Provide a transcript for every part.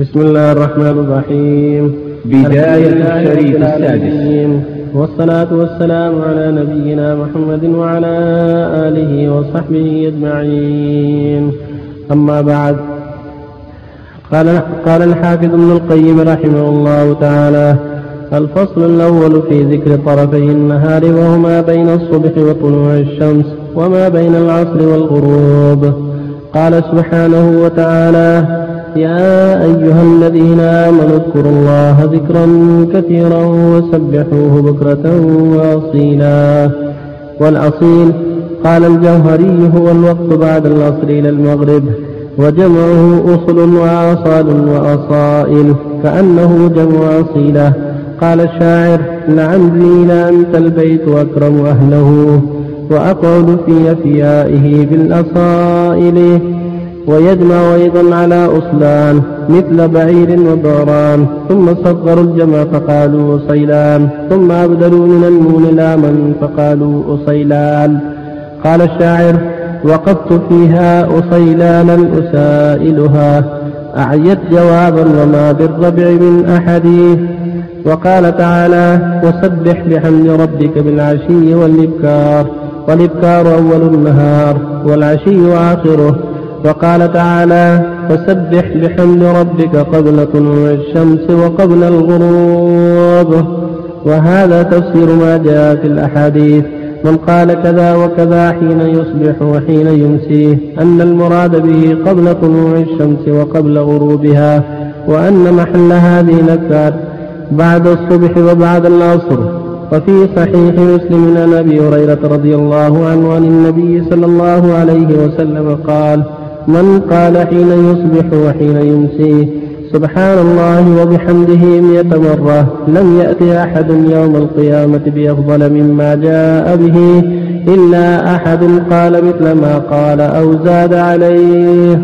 بسم الله الرحمن الرحيم. بداية الشريف السادس. والصلاة والسلام على نبينا محمد وعلى آله وصحبه أجمعين. أما بعد قال قال الحافظ ابن القيم رحمه الله تعالى الفصل الأول في ذكر طرفي النهار وهما بين الصبح وطلوع الشمس وما بين العصر والغروب. قال سبحانه وتعالى يا أيها الذين آمنوا اذكروا الله ذكرا كثيرا وسبحوه بكرة وأصيلا. والأصيل قال الجوهري هو الوقت بعد العصر إلى المغرب وجمعه أصل وآصال وأصائل كأنه جمع أصيلة. قال الشاعر لعمري لأنت البيت أكرم أهله وأقعد في أفيائه بالأصائل. ويجمع أيضا على أصلان مثل بعير وبعران ثم صغروا الجمع فقالوا أصيلان. ثم أبدلوا من النون لاما فقالوا أصيلان. قال الشاعر وقفت فيها أصيلانا أسائلها. أعيت جوابا وما بالربع من أحد. وقال تعالى وسبح بحمد ربك بالعشي والإبكار. والإبكار أول النهار والعشي آخره. وقال تعالى فسبح بحمد ربك قبل طلوع الشمس وقبل الغروب. وهذا تفسير ما جاء في الأحاديث من قال كذا وكذا حين يصبح وحين يمسيه أن المراد به قبل طلوع الشمس وقبل غروبها وأن محل هذه الأذكار بعد الصبح وبعد العصر. وفي صحيح مسلم عن أبي هريرة رضي الله عنه عن النبي صلى الله عليه وسلم قال من قال حين يصبح وحين يمسي سبحان الله وبحمده مئة مرة لم يأتي أحد يوم القيامة بأفضل مما جاء به إلا أحد قال مثل ما قال أو زاد عليه.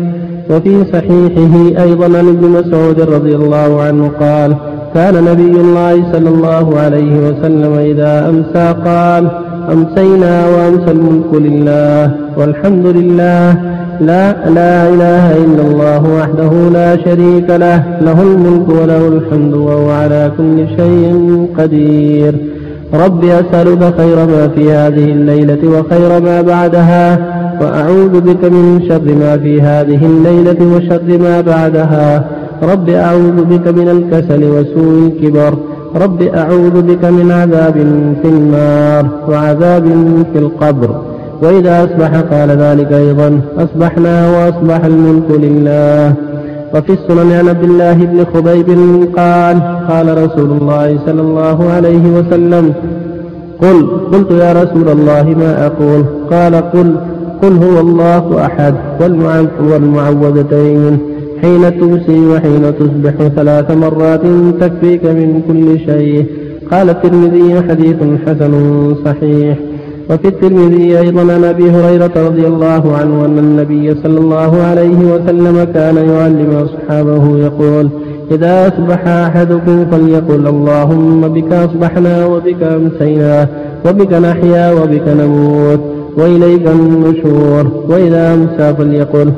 وفي صحيحه أيضا عن ابن مسعود رضي الله عنه قال كان نبي الله صلى الله عليه وسلم إذا أمسى قال أمسينا وأمسى الملك لله والحمد لله لا لا إله إلا الله وحده لا شريك له. له الملك وله الحمد وهو على كل شيء قدير. رب أسألك خير ما في هذه الليلة وخير ما بعدها وأعوذ بك من شر ما في هذه الليلة وشر ما بعدها. رب أعوذ بك من الكسل وسوء الكبر. رب أعوذ بك من عذاب في النار وعذاب في القبر. وإذا أصبح قال ذلك أيضا أصبحنا وأصبح الملك لله. وفي السنن عن عبد الله بن خبيب قال قال رسول الله صلى الله عليه وسلم قل قلت يا رسول الله ما أقول؟ قال قل قل هو الله أحد والمعوذتين حين تمسي وحين تصبح ثلاث مرات تكفيك من كل شيء. قال الترمذي حديث حسن صحيح. وفي الترمذي أيضا عن أبي هريرة رضي الله عنه أن النبي صلى الله عليه وسلم كان يعلم أصحابه يقول إذا أصبح أحدكم فليقل اللهم بك أصبحنا وبك أمسينا وبك نحيا وبك نموت وإليك النشور وإذا أمسى فليقل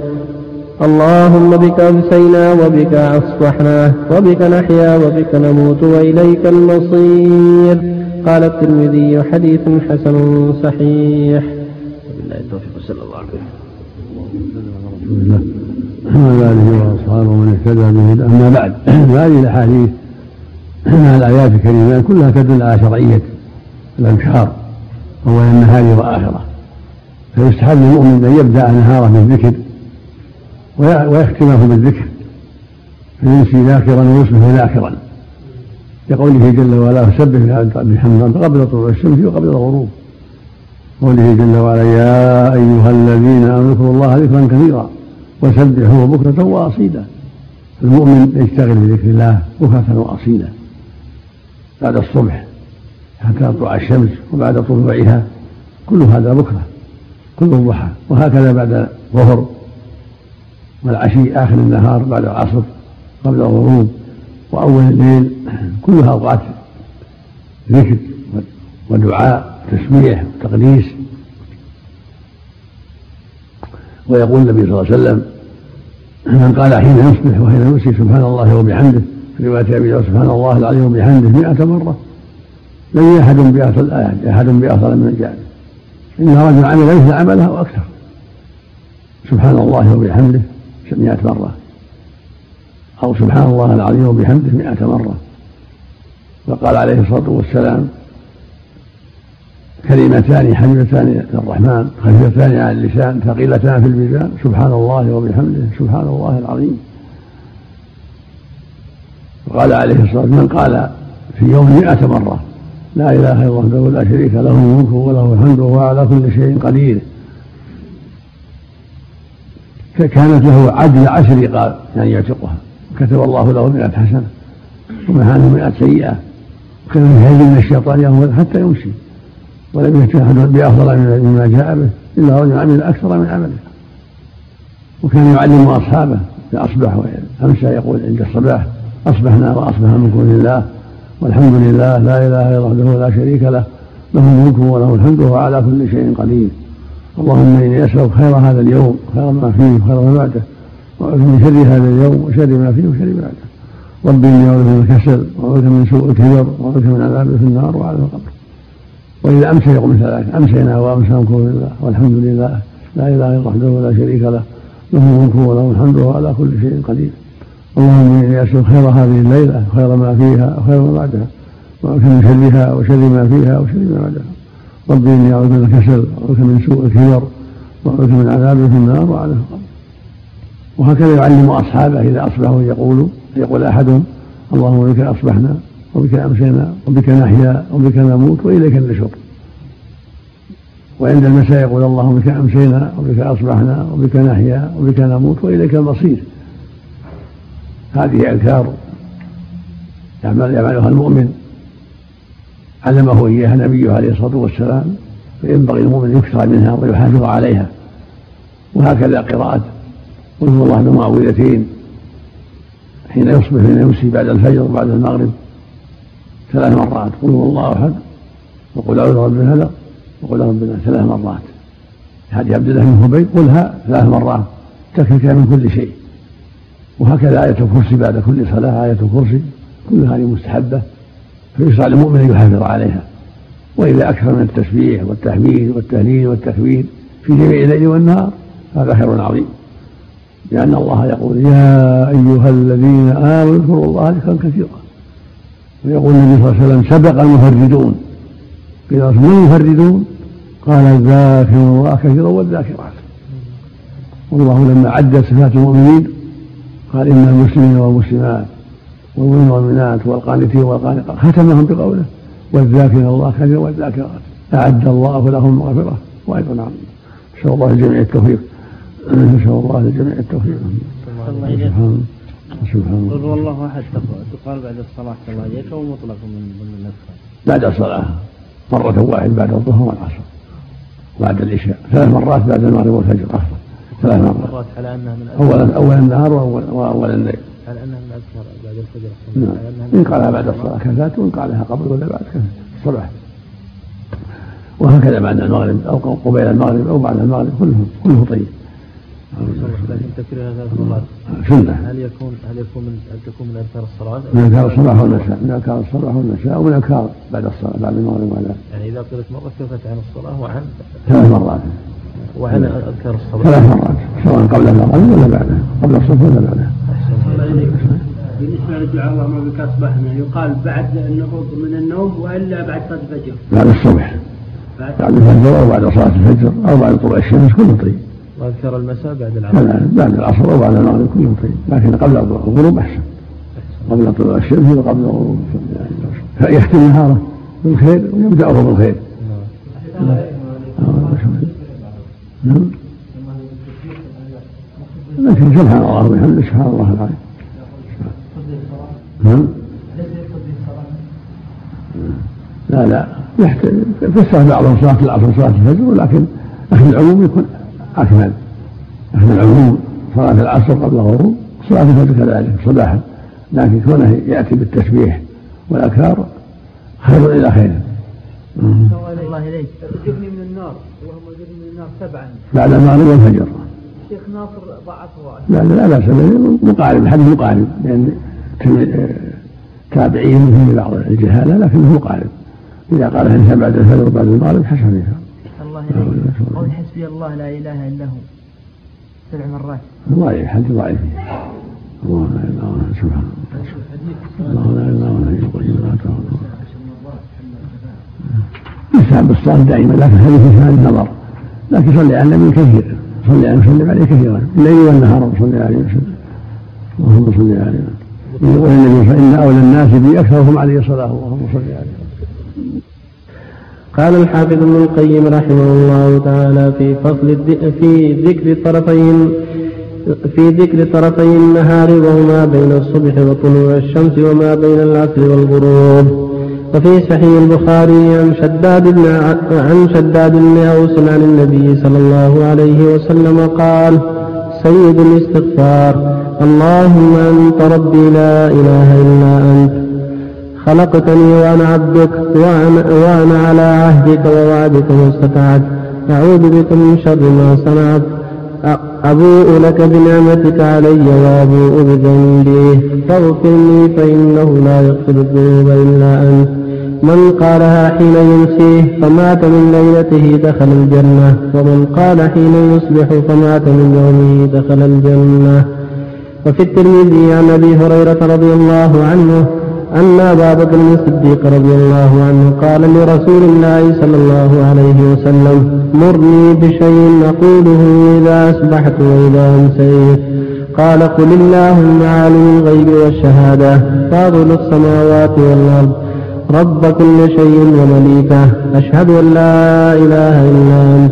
اللهم بك أمسينا وبك أصبحنا وبك نحيا وبك نموت وإليك المصير قال الترمذي حديث حسن صحيح. وبالله التوفيق صلى الله عليه وسلم. وعلى اله وأصحابه ومن اهتدى به. أما بعد فهذه الأحاديث مع الآيات الكريمات كلها تدل على شرعية الأبشار اول النهار واخره فيستحب للمؤمن أن يبدأ نهاره بالذكر ويختمه بالذكر فيمسي ذاكرا ويصبح ذاكرا. لقوله جل وعلا فسبح بحمد قبل طلوع الشمس وقبل الغروب. قوله جل وعلا يا أيها الذين آمنوا اذكروا الله ذكرا كثيرا وسبحوه بكرة وأصيلا. المؤمن يشتغل بذكر الله بكرة وأصيلا بعد الصبح حتى تطلع الشمس وبعد طلوعها كل هذا بكرة كله ضحى وهكذا بعد الظهر والعشي آخر النهار بعد العصر قبل الغروب. وأول الليل كلها أوقات ذكر ودعاء وتسبيح وتقديس ويقول النبي صلى الله عليه وسلم من قال حين يصبح وحين يمسي سبحان الله وبحمده. في رواية أبي سبحان الله العظيم وبحمده مئة مرة. لم أحد بأصل أحد بأصل من الجاهل إن رجل عمل مثل عمله وأكثر سبحان الله وبحمده مئة مرة. أو سبحان الله العظيم وبحمده مئة مرة. وقال عليه الصلاة والسلام كلمتان حبيبتان للرحمن خفيفتان على اللسان ثقيلتان في الميزان سبحان الله وبحمده سبحان الله العظيم. وقال عليه الصلاة والسلام من قال في يوم مئة مرة لا إله إلا الله لا شريك له الملك وله الحمد وهو على كل شيء قدير. فكانت له عدل عشر رقاب يعني يعتقها. كتب الله له مئة حسنة. ومحى عنه مئة سيئة. وكان يهيج من الشيطان يوم حتى يمشي. ولم أحد بأفضل مما جاء به إلا رجل عمل أكثر من عمله. وكان يعلم أصحابه إذا أصبح وأمسى يقول عند الصباح أصبحنا وأصبح ملك لله والحمد لله لا إله إلا وحده لا شريك له. له الملك وله الحمد وهو على كل شيء قدير. اللهم إني أسألك خير هذا اليوم خير ما فيه وخير ما بعده. من شر هذا اليوم وشر ما فيه وشر ما بعده. ربي إني أعوذ من الكسل وأعوذ من سوء الكبر وأعوذ من عذاب في النار وعذاب القبر. وإذا أمسى يقول مثل ذلك. أمسينا وأمسى ملك لله والحمد لله. لا إله إلا وحده ولا شريك له. له الملك وله الحمد وهو على كل شيء قدير. اللهم إني أسأل خير هذه الليلة خير ما فيها وخير ما بعدها. وأعوذ من شرها وشر ما فيها وشر ما بعدها. ربي إني أعوذ من الكسل وأعوذ من سوء الكبر وأعوذ من عذاب في النار وعذاب القبر. وهكذا يعلم أصحابه إذا أصبحوا يقول يقول أحدهم اللهم بك أصبحنا وبك أمسينا وبك نحيا وبك نموت وإليك النشور وعند المساء يقول اللهم بك أمسينا وبك أصبحنا وبك نحيا وبك نموت وإليك المصير. هذه أذكار يعمل يعملها المؤمن. علمه إياها نبيه عليه الصلاة والسلام فينبغي المؤمن يكثر منها ويحافظ عليها. وهكذا قراءة قل هو الله بمعوذتين حين يصبح حين يمسي بعد الفجر وبعد المغرب ثلاث مرات قل هو الله أحد وقل أعوذ برب الفلق وقل ربنا ثلاث مرات. هذه عبد الله بن خبيب قلها ثلاث مرات تكفيك من كل شيء. وهكذا آية الكرسي بعد كل صلاة آية الكرسي كل هذه مستحبة فيشرع للمؤمن أن يحافظ عليها. وإذا أكثر من التسبيح والتحميد والتهليل والتكبير في جميع الليل والنهار هذا خير عظيم. لأن الله يقول يا أيها الذين آمنوا اذكروا الله ذكرا كثيرا. ويقول النبي صلى الله عليه وسلم سبق المفردون. قيل من المفردون؟ قال الذاكرون. الله كثيرا والذاكرات. والله لما عد صفات المؤمنين قال إن المسلمين والمسلمات والمؤمنين والمؤمنات والقانتين والقانقات ختمهم بقوله والذاكرين الله كثيرا والذاكرات. أعد الله لهم مغفرة وأجرا عظيما نسأل الله الجميع التوفيق. نسأل الله الجميع التوفيق. سبحان سبحان الله. والله أحد. تقال بعد الصلاة. الله عليك أو مطلق من ضمن الاذكار بعد الصلاة. مرة واحدة بعد الظهر والعصر. بعد العشاء. ثلاث مرات بعد المغرب والفجر افضل ثلاث مرات. على أنها من اولا اول النهار واول الليل. على أنها من اذكار بعد الفجر. نعم. إن قالها بعد الصلاة كفات وإن قالها قبل ولا بعد كفات. الصباح وهكذا بعد المغرب أو قبيل المغرب أو بعد المغرب كله كله طيب. لكن تكريرها ثلاث مرات سنة. هل يكون هل يكون من هل تكون من أذكار الصلاة؟ من أذكار الصباح والمساء من أذكار الصباح والمساء أو من أذكار بعد الصلاة بعد المغرب ولا يعني إذا قلت مرة كفت عن الصلاة؟ وعن ثلاث مرات. وعن أذكار الصباح ثلاث مرات. سواء قبل المغرب ولا بعده قبل الصبح ولا بعده. بالنسبة للدعاء اللهم بك أصبحنا يقال بعد النهوض من النوم وإلا بعد صلاة الفجر. بعد الصبح. بعد الفجر أو بعد صلاة الفجر أو بعد طلوع الشمس كله طيب وأذكر المساء بعد العصر. بعد العصر أو بعد المغرب كله طيب لكن قبل الغروب أحسن. قبل طلوع الشمس وقبل الغروب. فيختم نهاره بالخير ويبداه بالخير. نعم. لكن سبحان الله وبحمده سبحان الله العظيم. نعم. لا لا. يحتاج فسر بعضهم صلاة العصر صلاة الفجر ولكن أهل العموم يكون أكمل أهل العموم صلاة العصر قبل الغروب صلاة الفجر كذلك صباحا. لكن كونه يأتي بالتسبيح والأذكار خير إلى خير. الله إليك. أجرني من النار اللهم أجرني من النار سبعا. بعد المغرب والفجر. الشيخ ناصر ضعفه لا لا لا بأس مقارب الحديث مقارب. لأن تابعين في بعض الجهالة لكنه مقارب. إذا قال الإنسان بعد الفجر وبعد المغرب حسن الله قول حسبي الله لا إله إلا هو. سبع مرات. ضعيف حديث ضعيف. الله لا إله إلا الله سبحانه الله. لا إله إلا الله يقيم لا يستحب الصلاه دائما لكن هذه فيها النظر. لكن صلي على النبي كثير صلي عليه وسلم عليه كثيرا. الليل والنهار صلي عليه وسلم. اللهم صل عليه يقول النبي فإن أولى الناس بي أكثرهم عليه الصلاه اللهم صل عليه. قال الحافظ ابن القيم رحمه الله تعالى في فصل في ذكر طرفين في ذكر طرفي النهار وهما بين الصبح وطلوع الشمس وما بين العصر والغروب. وفي صحيح البخاري عن شداد بن عن شداد بن أوس عن النبي صلى الله عليه وسلم قال سيد الاستغفار اللهم أنت ربي لا إله إلا أنت. خلقتني وأنا عبدك وأنا, وأنا على عهدك ووعدك ما استطعت أعوذ بك من شر ما صنعت. أبوء لك بنعمتك علي وأبوء بذنبي. فاغفر لي فإنه لا يغفر الذنوب إلا أنت. من قالها حين يمسيه فمات من ليلته دخل الجنة. ومن قال حين يصبح فمات من يومه دخل الجنة. وفي الترمذي عن أبي هريرة رضي الله عنه أن أبا بكر الصديق رضي الله عنه قال لرسول الله صلى الله عليه وسلم مرني بشيء أقوله إذا أصبحت وإذا أمسيت. قال قل اللهم عالم الغيب والشهادة فاضل السماوات والأرض رب كل شيء ومليكه أشهد أن لا إله إلا أنت.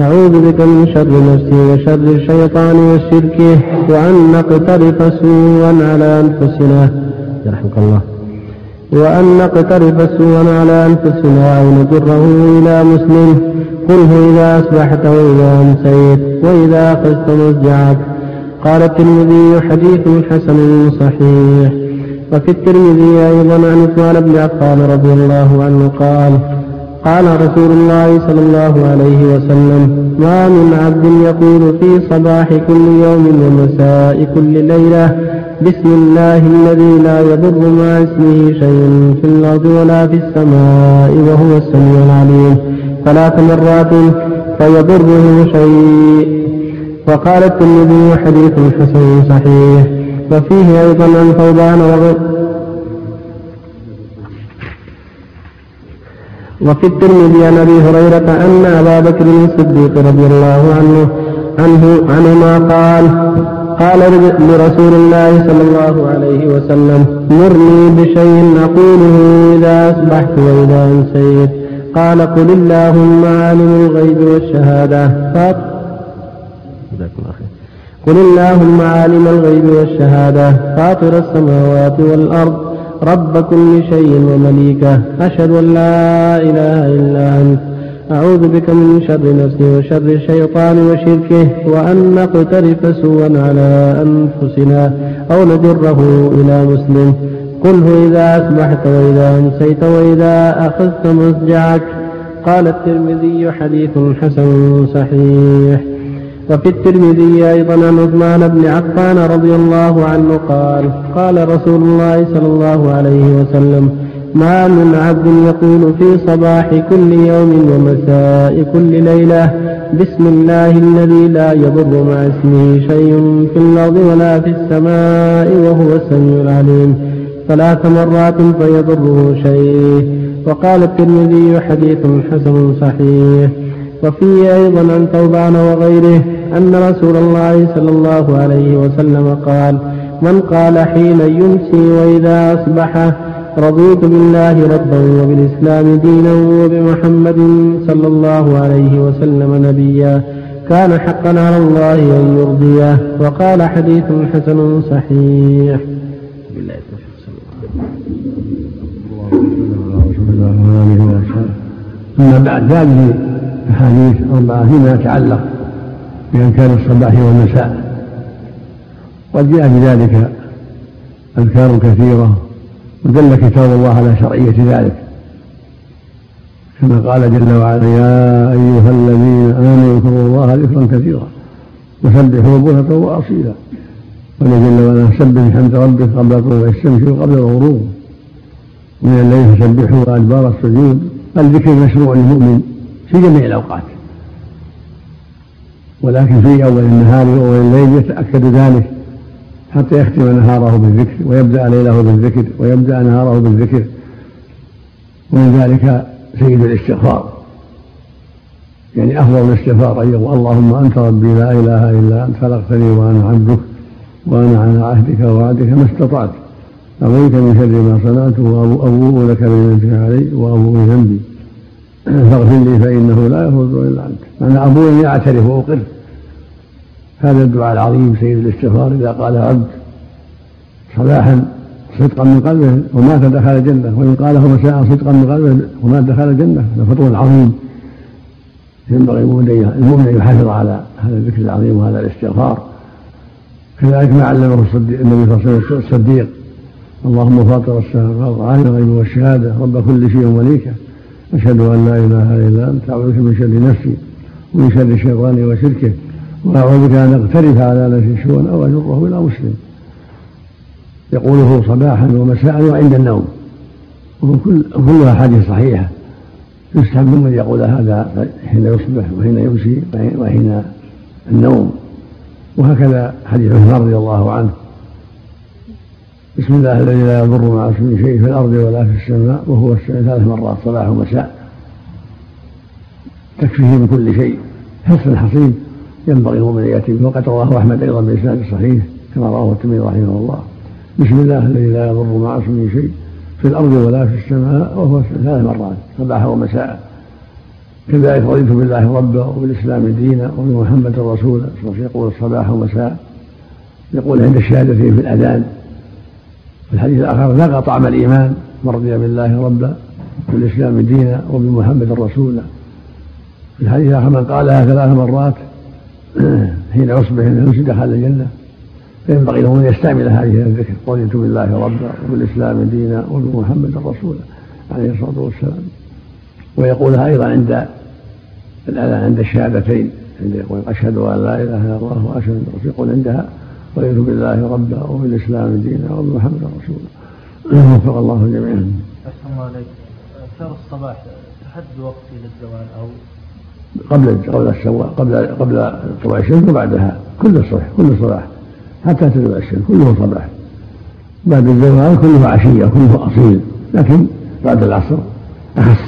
أعوذ بك من شر نفسي وشر الشيطان وشركه وأن نقترف سوءا على أنفسنا. يرحمك الله. وأن نقترف سوءا على أنفسنا أو نجره إلى مسلم. قله إذا أصبحت وإذا أمسيت وإذا أخذت مزجعك قال الترمذي حديث حسن صحيح. وفي الترمذي أيضا عن عثمان بن عفان رضي الله عنه قال قال رسول الله صلى الله عليه وسلم ما من عبد يقول في صباح كل يوم ومساء كل ليلة بسم الله الذي لا يضر مع اسمه شيء في الأرض ولا في السماء وهو السميع العليم. ثلاث مرات فيضره شيء. وقال الترمذي حديث حسن صحيح. وفيه أيضا عن ثوبان وفي الترمذي عن أبي هريرة أن أبا بكر الصديق رضي الله عنه عنه عنهما قال قال لرسول الله صلى الله عليه وسلم مرني بشيء أقوله إذا أصبحت وإذا أمسيت قال قل اللهم عالم الغيب والشهادة. قل اللهم عالم الغيب والشهادة فاطر السماوات والأرض رب كل شيء ومليكه أشهد أن لا إله إلا أنت. أعوذ بك من شر نفسي وشر الشيطان وشركه وأن نقترف سوءا على أنفسنا أو نجره إلى مسلم. قله إذا أصبحت وإذا أمسيت وإذا أخذت مضجعك. قال الترمذي حديث حسن صحيح. وفي الترمذي أيضا عن عثمان بن عفان رضي الله عنه قال قال رسول الله صلى الله عليه وسلم ما من عبد يقول في صباح كل يوم ومساء كل ليلة بسم الله الذي لا يضر مع اسمه شيء في الأرض ولا في السماء وهو السميع العليم. ثلاث مرات فيضره شيء. وقال الترمذي حديث حسن صحيح. وفيه أيضا عن ثوبان وغيره أن رسول الله صلى الله عليه وسلم قال من قال حين يمسي وإذا أصبح رضيت بالله ربا وبالإسلام دينا وبمحمد صلى الله عليه وسلم نبيا. كان حقا على الله أن يرضيه وقال حديث حسن صحيح. أما بعد هذه أحاديث أربعة فيما يتعلق بأذكار الصباح والمساء. قد جاء في ذلك أذكار كثيرة ودل كتاب الله على شرعية ذلك. كما قال جل وعلا يا أيها الذين آمنوا اذكروا الله ذكرا كثيرا وسبحوا بكرة وأصيلا. قال جل وعلا سبح بحمد ربك قبل طلوع الشمس وقبل الغروب. من الليل فسبحوا وأدبار السجود. الذكر مشروع للمؤمن في جميع الأوقات. ولكن في أول النهار وأول الليل يتأكد ذلك حتى يختم نهاره بالذكر ويبدأ ليله بالذكر ويبدأ نهاره بالذكر. ومن ذلك سيد الاستغفار. يعني أفضل الاستغفار أن يقول اللهم أنت ربي لا إله إلا أنت خلقتني وأنا عبدك وأنا على عهدك ووعدك ما استطعت. أغويت من شر ما صنعت وأبوء لك بنعمتك علي وأبوء بذنبي فاغفر لي فإنه لا يغفر إلا أنت. معنى أبوء أن يعترف وأقر. هذا الدعاء العظيم سيد الاستغفار إذا قال عبد صباحا صدقا من قلبه ومات دخل الجنة وإن قاله مساء صدقا من قلبه ومات دخل الجنة هذا فضل عظيم. ينبغي المؤمن أن يحافظ على هذا الذكر العظيم وهذا الاستغفار. كذلك ما علمه النبي صلى الله عليه وسلم الصديق. اللهم فاطر السماوات عالم الغيب والشهادة رب كل شيء ومليكه أشهد أن لا إله إلا أنت أعوذ بك من شر نفسي ومن شر الشيطان وشركه. واعوذ بك أن اقترف على نفسي سوءا أو اجره إلى مسلم. يقوله صباحا ومساء وعند النوم. وكلها حديث صحيحة. يستحب من يقول هذا حين يصبح وحين يمسي وحين النوم. وهكذا حديث عثمان رضي الله عنه. بسم الله الذي لا يضر مع اسمه شيء في الأرض ولا في السماء وهو السماء ثلاث مرات صباح ومساء. تكفيه من كل شيء. حسن حصين ينبغي المؤمن ان يأتي به. وقد رواه أحمد أيضا بإسناد صحيح كما رواه الترمذي رحمه الله. بسم الله الذي لا يضر مع اسمه شيء في الأرض ولا في السماء وهو ثلاث مرات صباحا ومساء. كذلك رضيت بالله ربا وبالإسلام دينا وبمحمد رسولا يقول الصباح ومساء. يقول عند الشهادتين في الأذان. في الحديث الآخر ذاق طعم الإيمان من رضي بالله ربا وبالإسلام دينا وبمحمد رسولا. في الحديث الآخر من قالها ثلاث مرات حين يصبح يمسي دخل الجنة فينبغي له أن يستعمل هذه الذكر رضيت بالله ربا وبالإسلام دينا وبمحمد رسولا عليه الصلاة والسلام. ويقولها أيضا عند الأذان عند الشهادتين عند يقول أشهد أن لا إله إلا الله وأشهد أن يقول عندها رضيت بالله ربا وبالإسلام دينا وبمحمد رسولا وفق الله جميعا. احسن الله عليك اذكار الصباح تحد وقت للزوال أو قبل قبل قبل قبل طلوع الشمس وبعدها كل الصبح كل صباح حتى تطلع الشمس كله صباح بعد الزوال كله عشية كله أصيل لكن بعد العصر أخص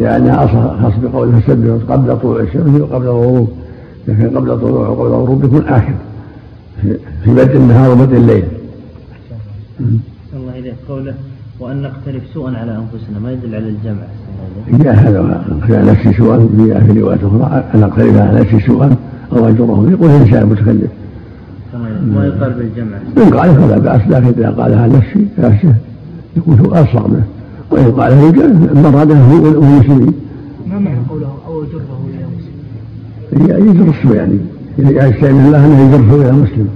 لأنها أخص بقوله فسبح قبل طلوع الشمس وقبل الغروب لكن قبل طلوع وقبل الغروب يكون آخر. في بدء النهار وبدء الليل. الله إليك. قوله وأن نقترف سوءا على أنفسنا ما يدل على الجمع. جاء هذا على نفسي سوءا في رواية أخرى أن أقترف على نفسي سوءا أو أجره يقول الإنسان متكلف ما يقال بالجمع. إن قال فلا بأس لكن إذا قالها نفسي نفسه يكون هو أصغر منه وإن قالها رجال مراده هو المسلمين ما معنى قوله أو يجره إلى مسلم؟ يجر السوء يعني. يستعين الله أنه يجره إلى مسلم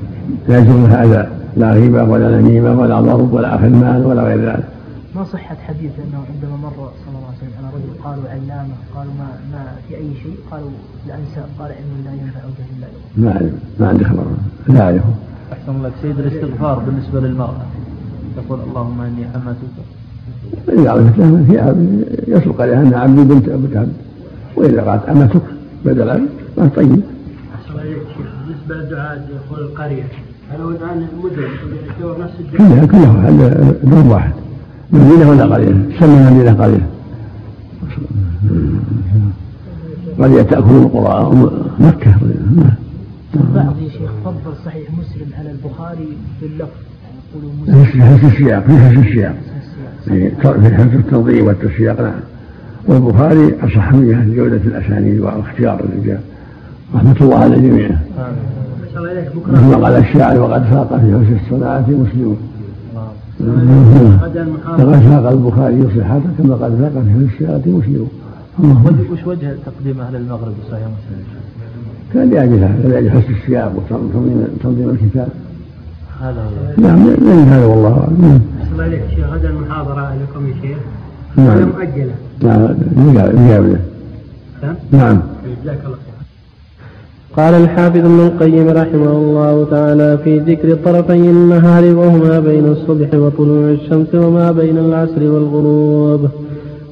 لا يجر هذا لا غيبة ولا نميمة ولا ضرب ولا أخذ مال ولا غير ذلك. ما صحة حديث أنه عندما مر صلى الله عليه وسلم على رجل قالوا علامة قالوا ما, ما في أي شيء؟ قالوا الأنساب قال علم لا ينفع لا يضر ما أعلم ما عندي خبر. لا أعرفه. أحسن الله سيد الاستغفار بالنسبة للمرأة. تقول اللهم إني حماتك إذا عرفت لها في يسبق عليها أن عبدي بنت أبت عبد وإذا قالت أمتك بدل عبد ما طيب بالنسبة للدعاء دخول القرية. هل هو الآن المدن يعتبر نفس كلها؟ كلها دور واحد. مدينة ولا قرية سمى مدينة قرية قرية تأكل القرى مكة. بعض يا شيخ فضل صحيح مسلم على البخاري باللفظ يعني يقولوا مسلم. في السياق في السياق. في حفظ التنظيم والتسياق نعم. والبخاري أصح من جهة جودة الأسانيد واختيار الرجال. رحمة الله على الجميع. مثل قال الشاعر وقد فاق في حسن الصناعة مسلم. فقد فاق البخاري صحته كما قد فاق في حسن الصناعة مسلم. وش وجه تقديم أهل المغرب بصحيح مسلم؟ كان لأجل هذا لأجل حسن السياق وتنظيم تنظيم الكتاب. هذا هو. نعم من هذا والله أعلم. أسأل الله إليك شيخ غدا المحاضرة لكم يا شيخ. نعم. مؤجلة. نعم فهم؟ نعم. جزاك الله خير. قال الحافظ ابن القيم رحمه الله تعالى في ذكر طرفي النهار وهما بين الصبح وطلوع الشمس وما بين العصر والغروب.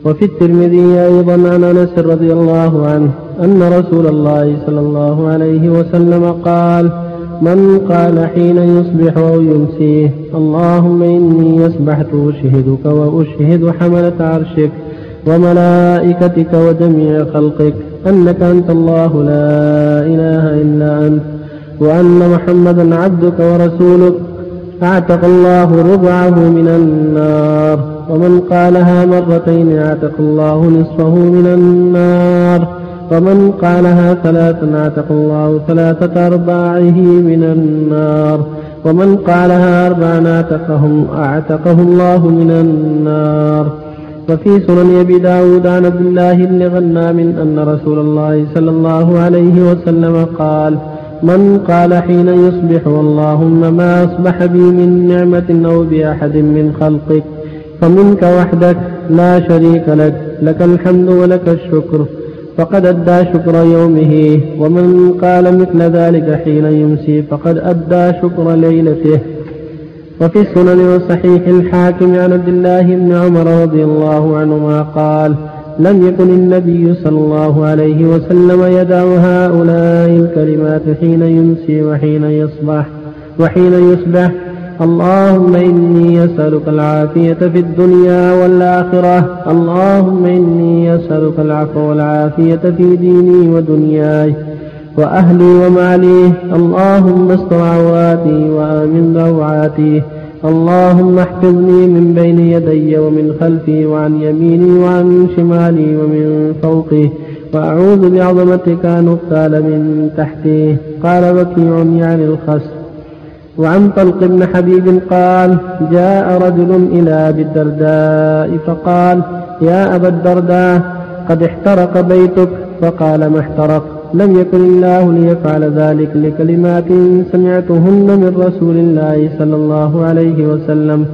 وفي الترمذي أيضا عن أنس رضي الله عنه أن رسول الله صلى الله عليه وسلم قال من قال حين يصبح أو يمسيه اللهم إني أصبحت أشهدك وأشهد حملة عرشك وملائكتك وجميع خلقك أنك أنت الله لا إله إلا أنت وأن محمدا عبدك ورسولك. أعتق الله ربعه من النار ومن قالها مرتين أعتق الله نصفه من النار. ومن قالها ثلاثا أعتق الله ثلاثة أرباعه من النار. ومن قالها أربعا أعتقهم أعتقه الله من النار. وفي سنن أبي داود عن عبد الله بن غنام أن رسول الله صلى الله عليه وسلم قال من قال حين يصبح اللهم ما أصبح بي من نعمة أو بأحد من خلقك فمنك وحدك لا شريك لك لك الحمد ولك الشكر فقد أدى شكر يومه ومن قال مثل ذلك حين يمسي فقد أدى شكر ليلته. وفي السنن وصحيح الحاكم عن عبد الله بن عمر رضي الله عنهما قال لم يكن النبي صلى الله عليه وسلم يدع هؤلاء الكلمات حين يمسي وحين يصبح وحين يصبح. اللهم إني أسألك العافية في الدنيا والآخرة. اللهم إني أسألك العفو والعافية في ديني ودنياي. وأهلي ومالي اللهم استر عوراتي وآمن روعاتي اللهم احفظني من بين يدي ومن خلفي وعن يميني وعن شمالي ومن فوقي وأعوذ بعظمتك أن أغتال من تحتي قال وكيع يعني الخس. وعن طلق بن حبيب قال جاء رجل إلى أبي الدرداء فقال يا أبا الدرداء قد احترق بيتك فقال ما احترق لم يكن الله ليفعل ذلك لكلمات سمعتهن من رسول الله صلى الله عليه وسلم.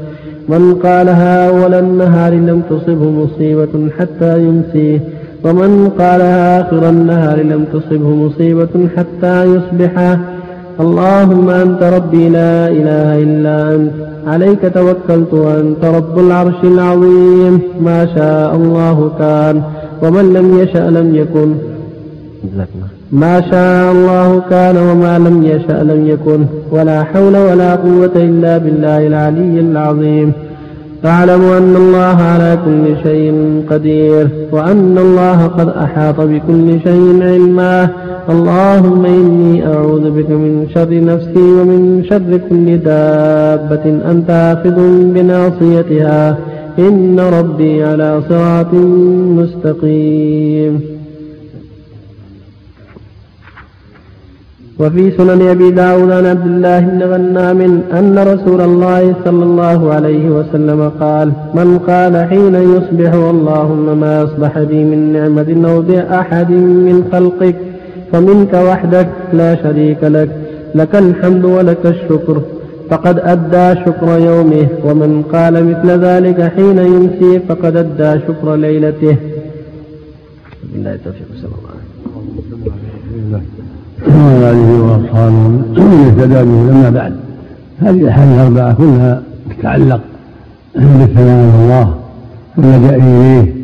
من قالها أول النهار لم تصبه مصيبة حتى يمسيه. ومن قالها آخر النهار لم تصبه مصيبة حتى يصبح. اللهم أنت ربي لا إله إلا أنت. عليك توكلت وأنت رب العرش العظيم. ما شاء الله كان. ومن لم يشأ لم يكن. ما شاء الله كان وما لم يشأ لم يكن ولا حول ولا قوة إلا بالله العلي العظيم. فاعلم أن الله على كل شيء قدير وأن الله قد أحاط بكل شيء علما. اللهم إني أعوذ بك من شر نفسي ومن شر كل دابة أنت آخذ بناصيتها. إن ربي على صراط مستقيم. وفي سنن أبي داود عن عبد الله بن غنام أن رسول الله صلى الله عليه وسلم قال من قال حين يصبح اللهم ما أصبح بي من نعمة أو بأحد من خلقك فمنك وحدك لا شريك لك لك الحمد ولك الشكر فقد أدى شكر يومه ومن قال مثل ذلك حين يمسي فقد أدى شكر ليلته. بالله التوفيق الله وعلى آله وأصحابه من اهتدى به أما بعد. هذه الأحاديث الأربعة كلها تتعلق بالثناء على الله واللجأ إليه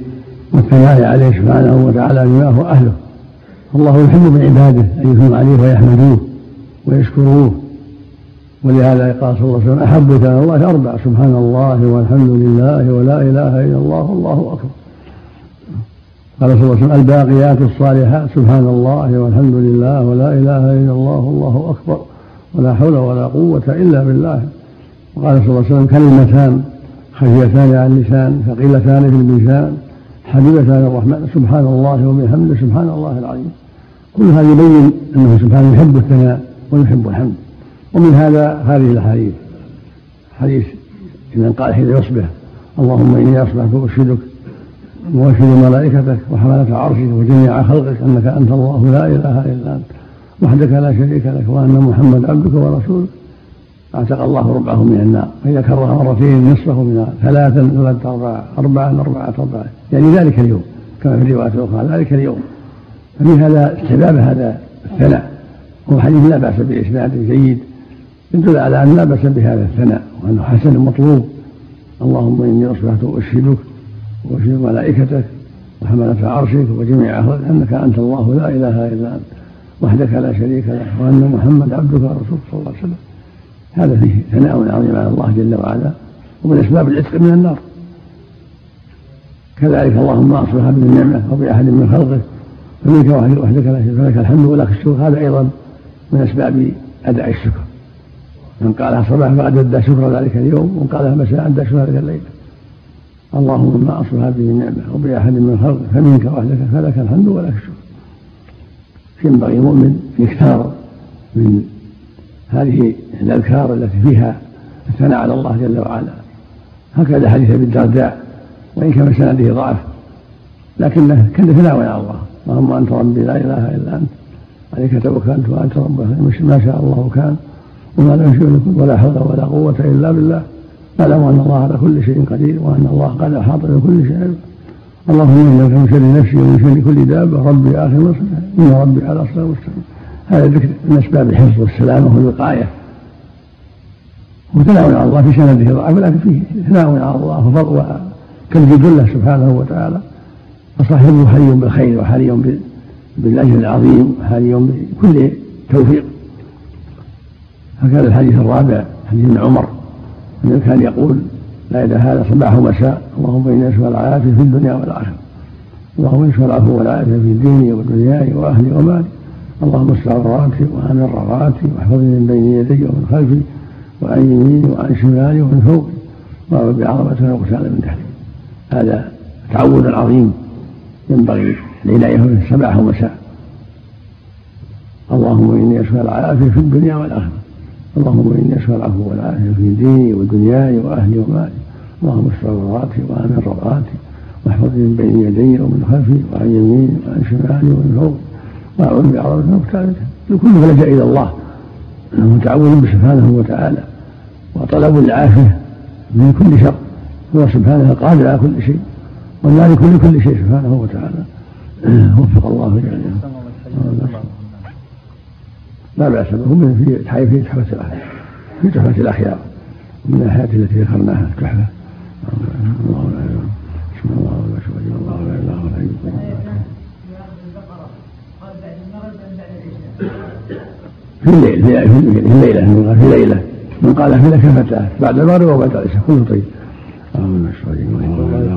والثناء عليه سبحانه وتعالى بما هو أهله. الله يحب من عباده أن يثنوا عليه ويحمدوه ويشكروه. ولهذا قال صلى الله عليه وسلم أحب ثناء الله أربع سبحان الله والحمد لله ولا إله إلا الله والله أكبر. قال صلى الله عليه وسلم الباقيات الصالحات سبحان الله والحمد لله ولا إله إلا الله والله أكبر ولا حول ولا قوة إلا بالله. وقال صلى الله عليه وسلم كلمتان خفيفتان على اللسان ثقيلتان في الميزان حبيبتان الرحمن سبحان الله وبحمده سبحان الله العظيم. كل هذا يبين أنه سبحانه يحب الثناء ويحب الحمد. ومن هذا هذه الأحاديث حديث من قال حين يصبح اللهم إني اصبحت اشهدك واشهد ملائكتك وحملة عرشك وجميع خلقك أنك أنت الله لا إله إلا أنت وحدك لا شريك لك وأن محمد عبدك ورسولك. أعتق الله ربعه من النار فاذا كرر مرتين نصفه من النار ثلاثا ثلاثة أربعة أربعة أربعة أربعة. يعني ذلك اليوم كما في الرواية الأخرى ذلك اليوم. ففي هذا استحباب هذا الثناء. هو حديث لا بأس بإسناد جيد يدل على أن لا بأس بهذا الثناء وأنه حسن مطلوب. اللهم إني أصبحت أشهدك وأشهد ملائكتك وحملة عرشك وجميع أهلك أنك أنت الله لا إله إلا أنت وحدك لا شريك له وأن محمد عبدك ورسولك صلى الله عليه وسلم. هذا فيه ثناء عظيم على الله جل وعلا ومن أسباب العتق من النار. كذلك اللهم أصلح بالنعمة أو بأحد من خلقك فمنك وحدك لا شريك لك الحمد ولك الشكر. هذا أيضا من أسباب أداء الشكر. من قالها صباح فقد أدى شكر ذلك اليوم ومن قالها مساء أدى شكر ذلك الليل. اللهم به النعمة أو بأحد من خلقك فمنك وحدك فلك الحمد ولك الشكر. ينبغي المؤمن يكثر من هذه الأذكار التي فيها الثناء على الله جل وعلا. هكذا حديث أبي الدرداء وإن كان سنده ضعف لكنه كان ثناء على الله. اللهم أنت ربي لا إله إلا أنت عليك توكلت وأنت رب ما شاء الله كان وما لم يكن ولا حول ولا قوة إلا بالله. اعلم ان الله على كل شيء قدير وأن الله قد أحاط بكل شيء اللهم انك من شر نفسي ومن شر كل دابة. ربي آخر مصر. إن ربي على صراط مستقيم. هذا ذكر من أسباب الحفظ والسلامة والوقاية. وثناء على الله في سنده ضعف ولكن فيه. ثناء على الله وفضل وكالجد له سبحانه وتعالى. فصاحبه حري بالخير وحري بالأجر العظيم وحري بكل توفيق. هكذا الحديث الرابع حديث ابن عمر. إنه كان يقول لا إله هذا صباح ومساء اللهم إني اسال العافية في الدنيا والآخرة اللهم إني اسال العفو والعافية في ديني ودنياي وأهلي ومالي اللهم استر عوراتي وآمن رواتي واحفظني من بين يدي ومن خلفي وعن يميني وعن شمالي ومن فوقي وأعوذ بعظمة الغسال من تحتي. هذا تعود عظيم ينبغي العناية به صباح ومساء اللهم إني أسأل العافية في الدنيا والآخرة. اللهم إني أسأل العفو والعافية في ديني ودنياي وأهلي ومالي اللهم استر عوراتي وآمن روعاتي واحفظني من بين يدي ومن خلفي وعن يميني وعن شمالي ومن فوقي وأعوذ بعظمة المختار كله لجأ إلى الله انه تعوذ سبحانه وتعالى وطلب العافيه من كل شر هو سبحانه القادر على كل شيء والمالك لكل شيء سبحانه وتعالى وفق الله جميعا لا بأس به. في في تحفه الأخيار. في تحفه الأخيار. من الحياة التي ذكرناها تحفه الله لا اله بسم الله الله لا الا الله في الليل في الليلة. في الليلة. من قال في كفتاه بعد المغرب وبعد العشاء. كله طيب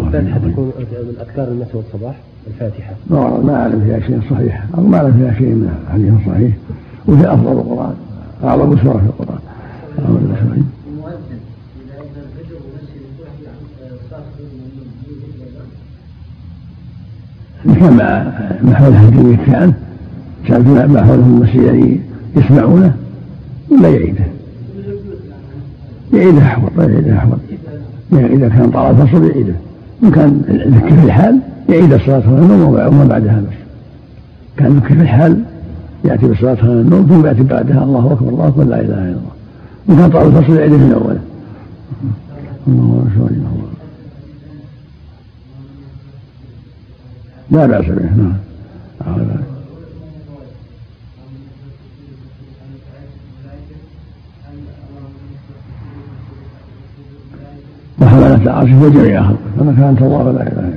الفاتحة تكون من أذكار المساء والصباح الفاتحة ما أعلم فيها شيء صحيح. أو ما أعلم فيها شيء من حديث صحيح. وهي أفضل القرآن أعظم سورة في القرآن. كان ما حولها الجميع كان كان ما حوله المسجد يسمعونه ولا يعيده. يعيده أحوط لا يعيده أحوط. إذا كان طال الفصل يعيده. إن كان ذكر الحال يعيد الصلاة خلال النوم وما بعدها بس. كان ذكر الحال يأتي بالصلاة خلال النوم ثم يأتي بعدها. الله أكبر الله أكبر لا إله إلا الله. إن كان طال الفصل يعيده من أوله. الله أكبر الله لا بأس به. نعم. وحملة عرشه وجميع خلقه فما كان انت الله لا إله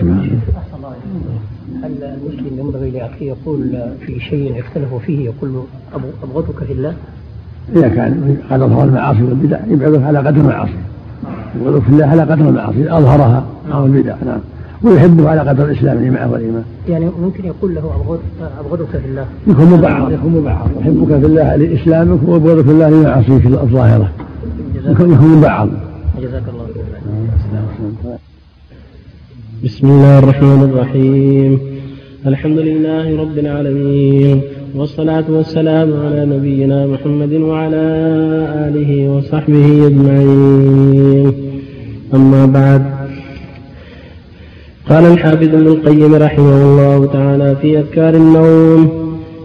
إلا هل المسلم ينبغي لاخيه يقول في شيء اختلفوا فيه يقول أبغضك في الله؟ إذا كان قد أظهر المعاصي والبدع يبعدك على قدر المعاصي يبغضك في الله على قدر المعاصي أظهرها أو البدع نعم ويحبه على قدر الإسلام معه والإيمان. يعني ممكن يقول له أبغضك في الله. يكون مبعض يكون مبعض يحبك في الله لإسلامك وابغضك في الله لمعاصيك الظاهرة. يكون يكون بعض جزاك الله بسم الله الرحمن الرحيم. الحمد لله رب العالمين والصلاة والسلام على نبينا محمد وعلى آله وصحبه أجمعين. أما بعد قال الحافظ ابن القيم رحمه الله تعالى في أذكار النوم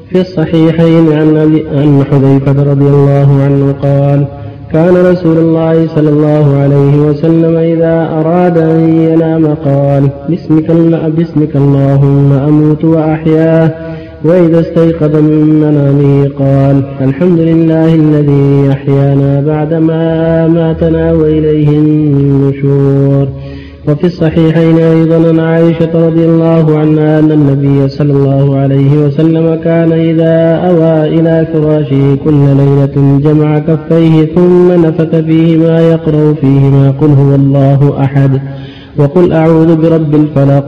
في الصحيحين عن حذيفة رضي الله عنه قال كان رسول الله صلى الله عليه وسلم إذا أراد أن ينام قال باسمك, باسمك اللهم أموت وأحياه وإذا استيقظ من منامه قال الحمد لله الذي أحيانا بعدما ماتنا وإليه النشور. وفي الصحيحين أيضا عن عائشة رضي الله عنها أن النبي صلى الله عليه وسلم كان إذا أوى إلى فراشه كل ليلة جمع كفيه ثم نفث فيهما يقرأ فيهما قل هو الله أحد وقل أعوذ برب الفلق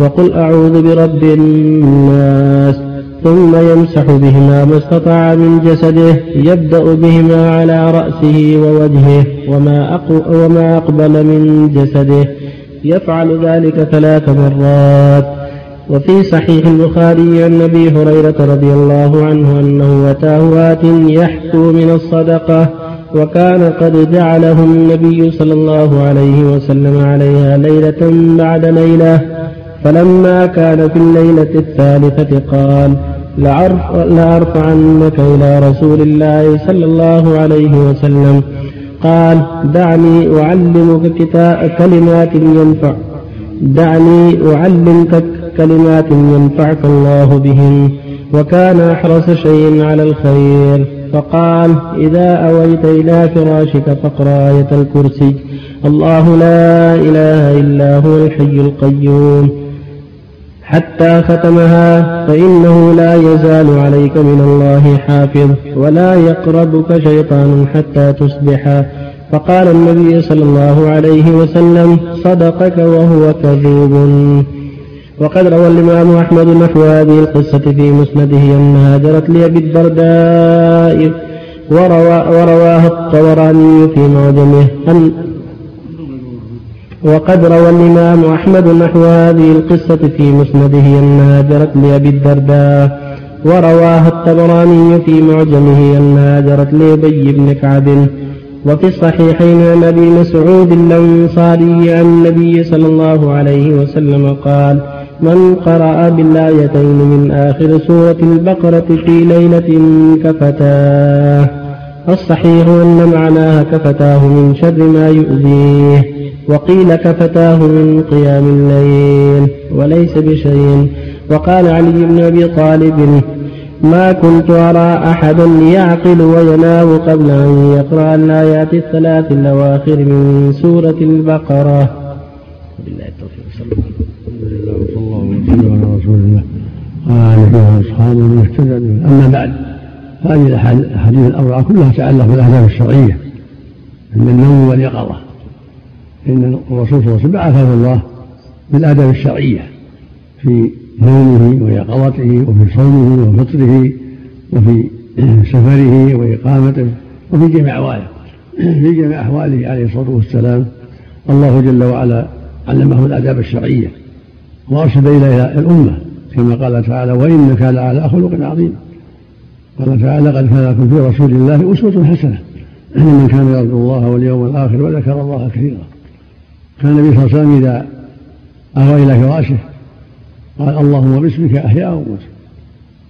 وقل أعوذ برب الناس ثم يمسح بهما ما استطاع من جسده يبدأ بهما على رأسه ووجهه وما, وما أقبل من جسده يفعل ذلك ثلاث مرات. وفي صحيح البخاري عن أبي هريرة رضي الله عنه أنه أتاه ات يحكو من الصدقة وكان قد جعله النبي صلى الله عليه وسلم عليها ليلة بعد ليلة. فلما كان في الليلة الثالثة قال لأرفعنك إلى رسول الله صلى الله عليه وسلم قال دعني أعلمك كلمات ينفع. دعني أعلمك كلمات ينفعك الله بهن وكان أحرص شيء على الخير. فقال إذا أويت إلى فراشك فاقرأ آية الكرسي. الله لا إله إلا هو الحي القيوم. حتى ختمها فإنه لا يزال عليك من الله حافظ ولا يقربك شيطان حتى تصبح. فقال النبي صلى الله عليه وسلم صدقك وهو كذوب. وقد روى الإمام أحمد نحو هذه القصة في مسنده أنها جرت لأبي الدرداء ورواها الطبراني في معجمه أن وقد روى الإمام أحمد نحو هذه القصة في مسنده أنها جرت لأبي الدرداء ورواها الطبراني في معجمه أنها جرت لأبي بن كعب وفي الصحيحين عن أبي مسعود الأنصاري عن النبي صلى الله عليه وسلم قال من قرأ بالآيتين من آخر سورة البقرة في ليلة كفتاه الصحيح أن معناها كفتاه من شر ما يؤذيه وقيل كفتاه من قيام الليل وليس بشيء. وقال علي بن أبي طالب ما كنت أرى أحدا يعقل وينام قبل أن يقرأ الآيات الثلاث الأواخر من سورة البقرة. بالله التوفيق صلى الله على رسول الله. وآله وأصحابه ومن اهتدى أما بعد هذه الأحاديث الأربعة كلها تتعلق بالآداب الشرعية. من النوم واليقظة إن الرسول صلى الله عليه وسلم بعثه الله بالآداب الشرعية في نومه ويقظته وفي صومه وفطره وفي سفره وإقامته وفي جميع أحواله. في جميع أحواله عليه الصلاة والسلام. الله جل وعلا علمه الآداب الشرعية. وأرشد إليها الأمة كما قال تعالى وإنك لعلى خلق عظيم. قال تعالى قد كان لكم في رسول الله أسوة حسنة. لمن كان يرجو الله واليوم الآخر وذكر الله كثيرا. كان النبي صلى الله عليه وسلم إذا أوى إلى فراشه قال اللهم باسمك أحيا وأموت.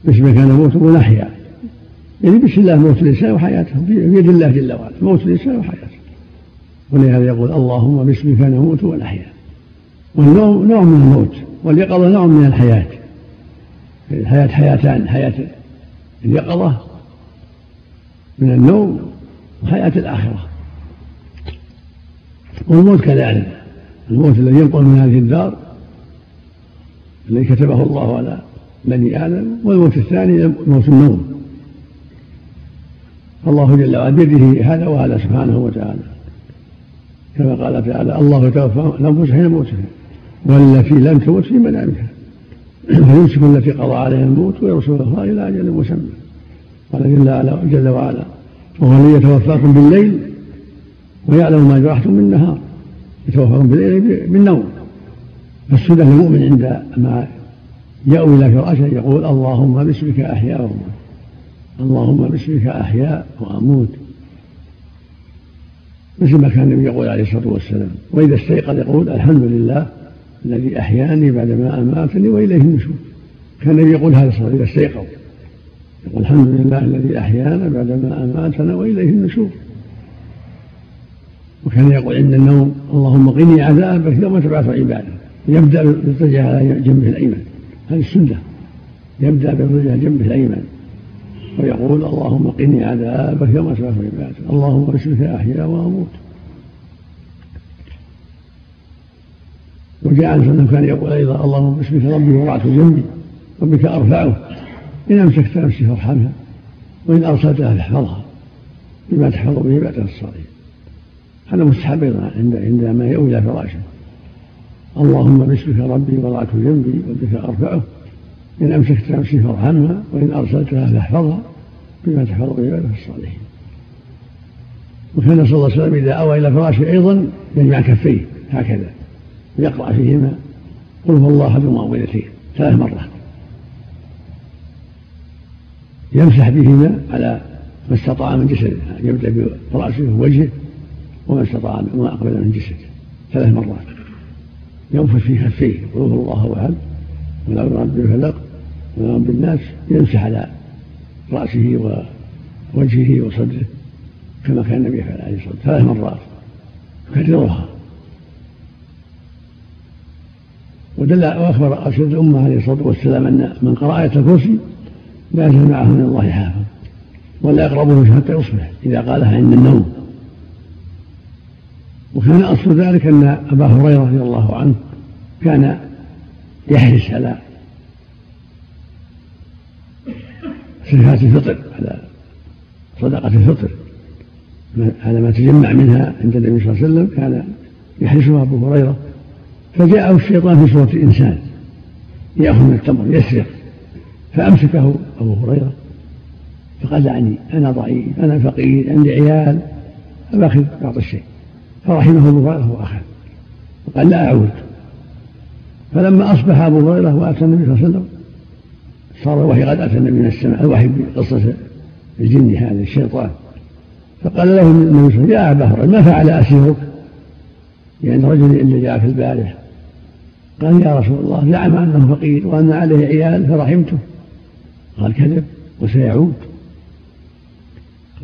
باسمك نموت ونحيا. يعني بسم الله موت الإنسان وحياته. بيد الله جل وعلا. موت الإنسان وحياته. ولهذا يقول اللهم باسمك نموت ونحيا. والنوم نوع من الموت. واليقظة نوع من الحياة. الحياة حياتان. حياة اليقظة من النوم وحياة الآخرة. والموت كذلك. الموت الذي ينقل من هذه الدار الذي كتبه الله على بني آدم والموت الثاني موت النوم. الله جل وعلا بيده هذا وهذا سبحانه وتعالى. كما قال تعالى الله يتوفى الأنفس حين موتها والتي لم تمت في منامها. فيمسك التي قضى عليها الموت ويرسل الله إلى أجل مسمى. قال جل, جل وعلا وهو الذي يتوفاكم بالليل ويعلم ما جرحتم بالنهار يتوفاكم بالليل بالنوم. فالسنة المؤمن عند ما يأوي إلى فراشه يقول اللهم باسمك أحيا وأموت. اللهم باسمك أحيا وأموت. مثل ما كان النبي يقول عليه الصلاة والسلام وإذا استيقظ يقول الحمد لله الذي أحياني بعدما أماتني وإليه النشور. كان يقول هذا الصلاة إذا استيقظ. يقول الحمد لله الذي أحيانا بعدما أماتنا وإليه النشور. وكان يقول عند النوم اللهم قني عذابك يوم تبعث عبادك. يبدأ بالضجع على جنبه الأيمن. هذه السنة. يبدأ بالرجل جنبه الأيمن. ويقول اللهم قني عذابك يوم تبعث عبادك. اللهم باسمك أحيا وأموت. وجاء انه كان يقول أيضا اللهم باسمك ربي وضعت جنبي وبك أرفعه. إن أمسكت نفسي فارحمها وإن ارسلتها فاحفظها بما تحفظ به عبادك الصالحين. هذا مستحب أيضا عند عندما يؤوي إلى فراشه. اللهم باسمك ربي وضعت جنبي وبك أرفعه. إن أمسكت نفسي فارحمها وإن ارسلتها فاحفظها بما تحفظ به عبادك الصالحين. وكان صلى الله عليه وسلم إذا أوى إلى فراشه أيضا يجمع كفيه هكذا. يقرأ فيهما قل هو الله أحد المعوذتين ثلاث مرات. يمسح بهما على ما استطاع من جسده يبدأ برأسه ووجهه وما استطاع ما أقبل من جسده ثلاث مرات. ينفث في كفيه قل هو الله أحد ولا رب الفلق ولا رب الناس يمسح على رأسه ووجهه وصدره كما كان النبي يفعل عليه الصلاة والسلام ثلاث مرات. يكررها ودل وأخبر ارشد الأمة عليه الصلاة والسلام أن من قرأ آية الكرسي لا يزال معه من الله حافظ ولا يقربه حتى يصبح إذا قالها عند النوم. وكان أصل ذلك أن أبا هريرة رضي الله عنه كان يحرص على صفات الفطر على صدقة الفطر. على ما تجمع منها عند النبي صلى الله عليه وسلم كان يحرصها أبو هريرة فجاءه الشيطان في صورة إنسان يأخذ من التمر يسرق. فأمسكه أبو هريرة فقال دعني أنا ضعيف أنا فقير عندي عيال. فباخذ بعض الشيء. فرحمه أبو هريرة وأخذ وقال لا أعود. فلما أصبح أبو هريرة وأتى النبي صلى الله عليه وسلم صار الوحي قد أتى النبي من السماء الوحي بقصة الجن هذا الشيطان. فقال له النبي صلى الله عليه وسلم يا أبا هريرة ما فعل أسيرك؟ يعني رجل اللي جاء في البارحة. قال يا رسول الله زعم أنه فقير وأن عليه عيال فرحمته. قال كذب وسيعود.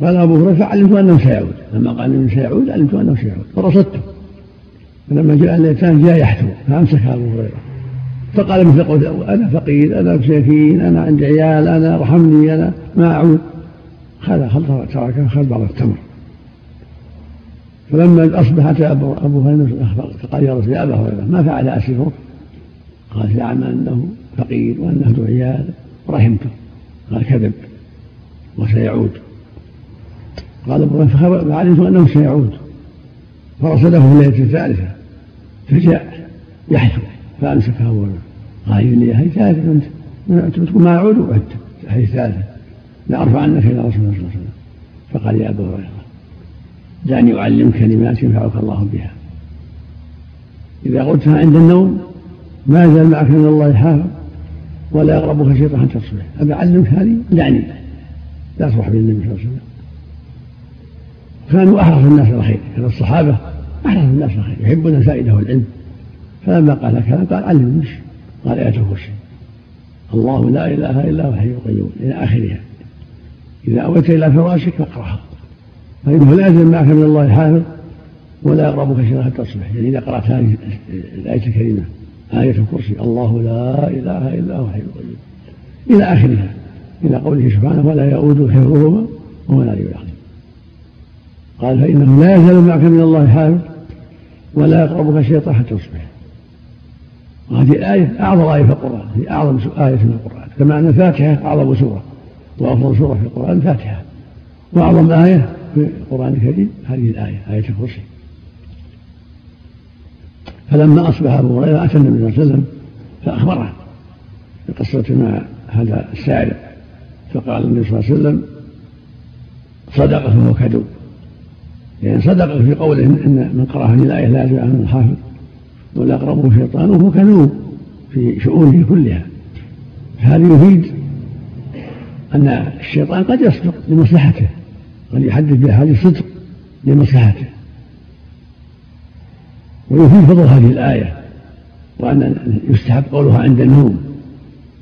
قال أبو هريرة فعلمت أنه سيعود. لما قال أنه سيعود علمت أنه سيعود فرصدته فلما جاء الليتان جاء يحثو فأمسك أبو هريرة. فقال مثل قول أنا فقير أنا مساكين أنا عندي عيال أنا ارحمني أنا ما أعود. خذ تركه خذ بعض التمر. فلما اصبح اتى أبو أبو هريرة فقال يا رسول يا أبا هريرة ما فعل اسيرك؟ قال زعم أنه فقير وأنه ذو عيال ورحمته قال كذب وسيعود. قال أبو فعلمت أنه سيعود. فرصده في الليلة الثالثة فجاء يحثو فأمسكه أبو هريره قال لي هي ثالثة أنت تقول ما أعود وعدت. هي ثالثة. لا عنك إلى رسول الله صلى الله عليه وسلم. فقال يا ابا هريرة دعني أعلم كلمات ينفعك الله بها. إذا قلتها عند النوم ما يزال معك من الله حافظ ولا يقربك شيطان حتى تصبح. أبي أعلمك هذه؟ دعني لا تصبح بالنبي صلى الله عليه وسلم. كانوا أحرص الناس على الخير. كان الصحابة أحرص الناس على الخير. يحبون فائده العلم. فلما قال كلام قال علمني قال آية الكرسي الله لا إله إلا هو الحي القيوم. إلى آخرها. إذا أويت إلى فراشك فاقرأها. فإنه لا يزال معك من الله حافظ ولا يقربك شيئا حتى تصبح. يعني إذا قرأت هذه الآية الكريمة. آية الكرسي. الله لا إله إلا هو الحي القيوم. إلى آخرها إلى قوله سبحانه ولا يؤود حفظهما وهو العلي العظيم. قال فإنه لا يزال معك من الله حافظ ولا يقربك شيطان حتى تصبح وهذه الآية أعظم آية في القرآن. هي أعظم آية في القرآن. كما أن الفاتحة أعظم سورة. وأفضل سورة في القرآن الفاتحة. وأعظم آية في القرآن الكريم هذه الآية آية الكرسي. فلما أصبح أبو هريرة أتى النبي صلى الله عليه وسلم فأخبره بقصة مع هذا السائل فقال النبي صلى الله عليه وسلم صدق فهو كذوب يعني صدق في قوله إن من قرأ هذه الآية لا يزال عنه الحافظ يقربه شيطان وهو كذوب في شؤونه كلها. هذا يفيد أن الشيطان قد يصدق لمصلحته قد يحدث بأحاديث صدق لمصلحته. ويفيد فضل هذه الآية وأن يستحب قولها عند النوم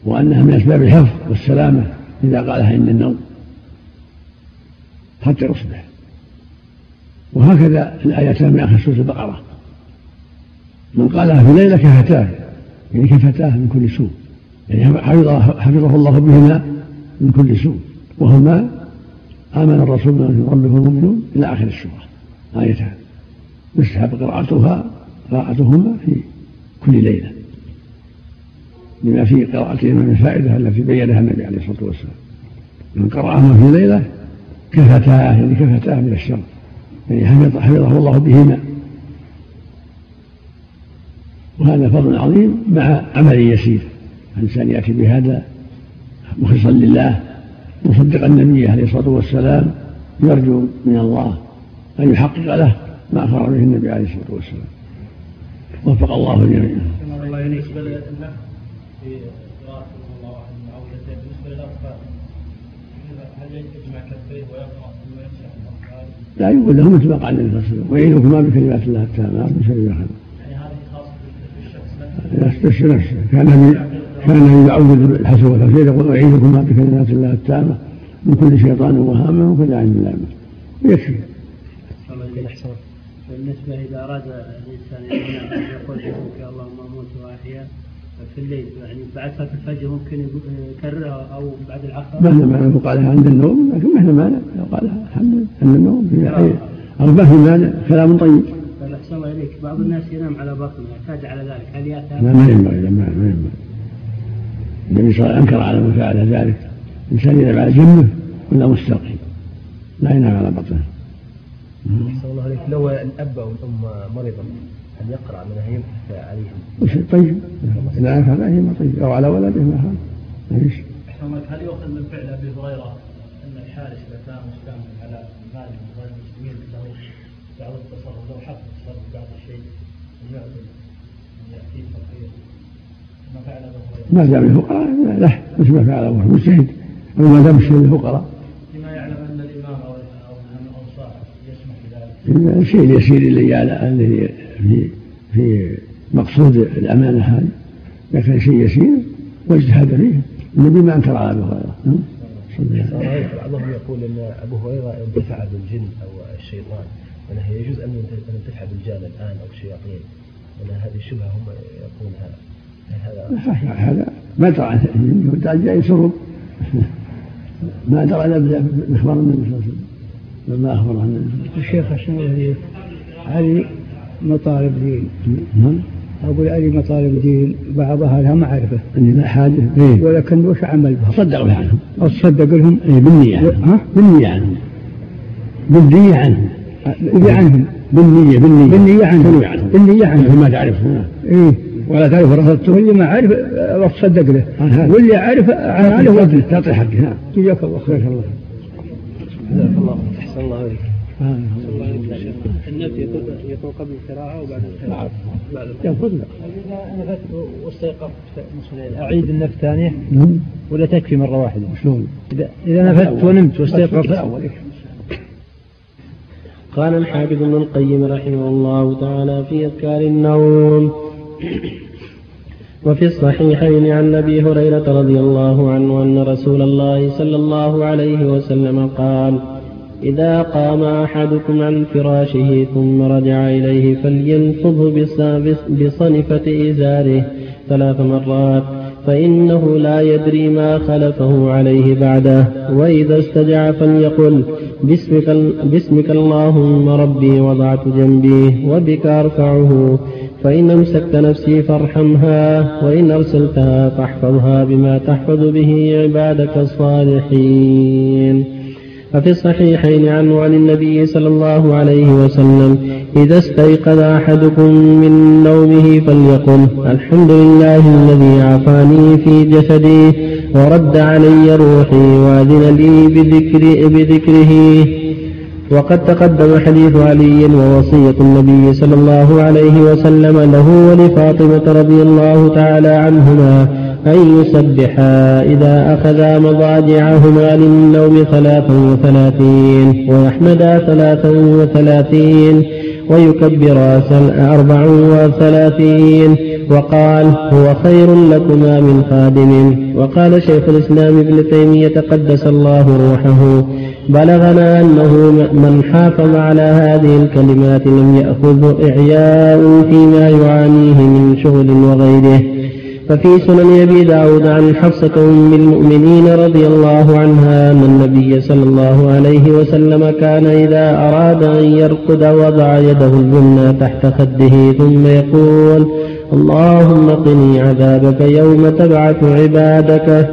وأنها من أسباب الحفظ والسلامة إذا قالها عند النوم. حتى يصبح. وهكذا الآيتان من آخر سورة البقرة. من قالها في الليلة كفتاه يعني كفتاه من كل سوء. يعني حفظه الله بهما من كل سوء. وهما آمن الرسول من ربه المؤمنون إلى آخر السورة. آيتان. يستحب قراءتها قراءتهما في كل ليلة. لما في قراءتهما من الفائدة التي بينها النبي عليه الصلاة والسلام. من قرأهما في ليلة كفتاه يعني كفتاه من الشر. يعني حفظه الله بهما. وهذا فضل عظيم مع عمل يسير. الإنسان يأتي بهذا مخلصا لله مصدقا النبي عليه الصلاة والسلام يرجو من الله أن يحقق له ما أخبر به النبي عليه الصلاة والسلام وفق الله الجميع. الله بالنسبة في الله بالنسبة للأطفال يجمع لا يقول له مثل ما قال النبي صلى الله عليه وسلم بكلمات الله التامات من شر ما خلق. يعني هذه خاصة بالشخص نفسه. كان كان يعوذ الحسن والخير يقول اعيذكما بكلمات الله التامة من كل شيطان وهامه ومن كل عين لامة ويكفي. بالنسبة إذا أراد الإنسان أن يقول يا اللهم أموت وأحيا في الليل يعني بعد صلاة الفجر ممكن يكررها أو بعد العصر؟ ما مانع قالها عند النوم لكن ما في مانع. لو قالها عند النوم في أو ما في مانع كلام طيب. أحسن الله إليك. بعض الناس ينام على بطنه يحتاج على ذلك. هل ياتي لا ما ينبغي ما ينبغي. النبي صلى الله عليه وسلم أنكر على من فعل ذلك. الإنسان ينام على جنبه ولا مستقيم. لا ينام على بطنه. الله عليك لو الأب أو الأم مريضا هل يقرأ من هي عليهم؟ طيب. إذا أنفع عليهم طيب. أو على ولده ما إيش؟ هل يؤخذ من فعل أبي هريرة أن الحارس إذا كان مسلما على مال غير المسلمين له بعض التصرف له حق التصرف بعض الشيء ما فعل أبو هريرة؟ ما دام الفقراء لا مثل ما فعل أبو هريرة؟ مجتهد أما ما دام الشيء للفقراء الشيء اليسير الذي الذي في في مقصود الأمانة هذه. اذا كان شيء يسير واجتهد فيه. النبي ما أنكر على ابو هريرة. بعضهم يقول إن أبو هريرة انتفع بالجن أو الشيطان انه يجوز أن ينتفع بالجان الآن أو الشياطين. وأن هذه الشبهة هم يقولونها هذا. هذا ما درى عن جاء يسرب ما درى إلا بإخبار النبي صلى الله عليه وسلم. لما أخبر عن الشيخ الله هذه مطالب دين. نعم. أقول هذه مطالب دين بعضها لها معرفة لا حاجة إيه؟ ولكن وش عمل بها؟ صدق بها عنهم أصدق لهم؟ إيه بالنية ها؟ بالنية عنهم بالنية عنهم بالنية عنهم بالنية بالنية. بالنية عنهم بالنية عنهم ما تعرف إيه. ولا تعرف رصدته واللي ما عارف تصدق له. واللي عارف عن عارف تعطي حقه نعم جزاك الله خير. الله جزاك الله أحسن الله عليك النفي يكون قبل القراءة أو بعد القراءة؟ بعد القراءة إذا نفت واستيقظت أعيد النفس ثانية؟ نعم. ولا تكفي مرة واحدة؟ شلون؟ إذا إذا نفت ونمت واستيقظت. قال الحافظ ابن القيم رحمه الله تعالى في أذكار النوم. وفي الصحيحين عن أبي هريرة رضي الله عنه أن رسول الله صلى الله عليه وسلم قال إذا قام أحدكم عن فراشه ثم رجع إليه فلينفضه بصنفة إزاره ثلاث مرات فإنه لا يدري ما خلفه عليه بعده. وإذا استجع فليقل باسمك, باسمك اللهم ربي وضعت جنبي وبك أرفعه فإن أمسكت نفسي فارحمها وإن أرسلتها فاحفظها بما تحفظ به عبادك الصالحين. ففي الصحيحين عنه عن النبي صلى الله عليه وسلم إذا استيقظ أحدكم من نومه فليقل الحمد لله الذي عافاني في جسدي ورد علي روحي وأذن لي بذكر بذكره. وقد تقدم حديث علي ووصية النبي صلى الله عليه وسلم له ولفاطمة رضي الله تعالى عنهما أن يسبحا إذا أخذا مضاجعهما للنوم ثلاثا وثلاثين ويحمدا ثلاثا وثلاثين ويكبرا أربع وثلاثين وقال هو خير لكما من خادم. وقال شيخ الإسلام ابن تيمية قدس الله روحه. بلغنا أنه من حافظ على هذه الكلمات لم يأخذ إعياء فيما يعانيه من شغل وغيره. ففي سنن أبي داود عن حفصة أم المؤمنين رضي الله عنها أن النبي صلى الله عليه وسلم كان إذا أراد أن يرقد وضع يده اليمنى تحت خده ثم يقول اللهم قني عذابك يوم تبعث عبادك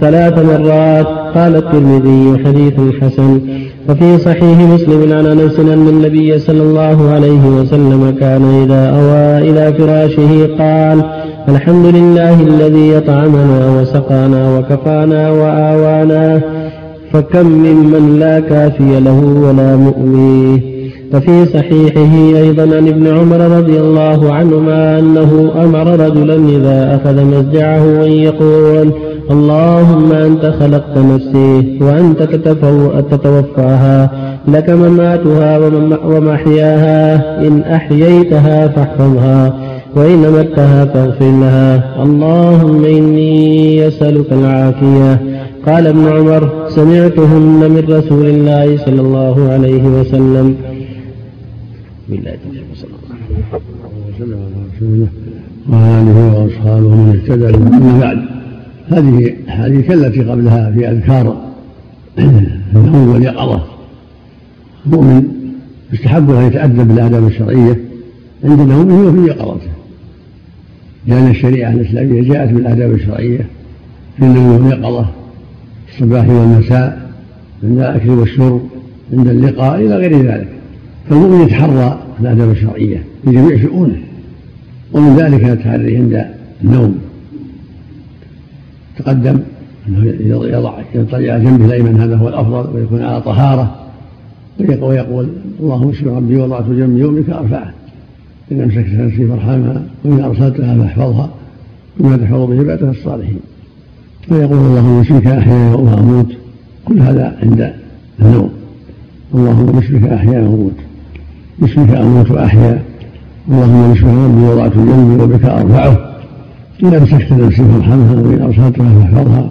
ثلاث مرات. قال الترمذي حديث حسن. وفي صحيح مسلم عن أنس أن النبي صلى الله عليه وسلم كان إذا أوى إلى فراشه قال الحمد لله الذي أطعمنا وسقانا وكفانا وآوانا فكم ممن لا كافي له ولا مؤويه. وفي صحيحه أيضا عن ابن عمر رضي الله عنهما أنه أمر رجلا إذا أخذ مسجعه أن يقول اللهم أنت خلقت نفسي وأنت تتوفاها لك مماتها ومحياها إن أحييتها فاحفظها. وإن متها فاغفر لها اللهم إني أسألك العافية. قال ابن عمر سمعتهن من رسول الله صلى الله عليه وسلم. بالله صلى الله عليه وسلم. وعلى آله وأصحابه من اهتدى أما بعد. هذه هذه كالتي قبلها في أذكار النوم واليقظة المؤمن يستحب أن يتأدب بالآداب الشرعية عند نومه وفي يقظته لأن الشريعة الإسلامية جاءت بالآداب الشرعية في النوم واليقظة الصباح والمساء عند الأكل والشرب عند اللقاء إلى غير ذلك. فالمؤمن يتحرى الآداب الشرعية في جميع شؤونه ومن ذلك التحري عند النوم. تقدم أنه يضع يضطجع جنبه الأيمن هذا هو الأفضل ويكون على طهارة ويقول اللهم اشف ربي وضعت جنبي يومك ارفعه إن أمسكت نفسي فارحمها وإن أرسلتها فاحفظها بما تحفظ به عبادك الصالحين. ويقول اللهم اشفك احيا واموت كل هذا عند النوم. اللهم اشفك أحيا وأموت. باسمك أموت وأحيا. اللهم اشفك ربي وضعت جنبي وبك أرفعه. إن أمسكت نفسي فارحمها وإن أرسلتها فاحفظها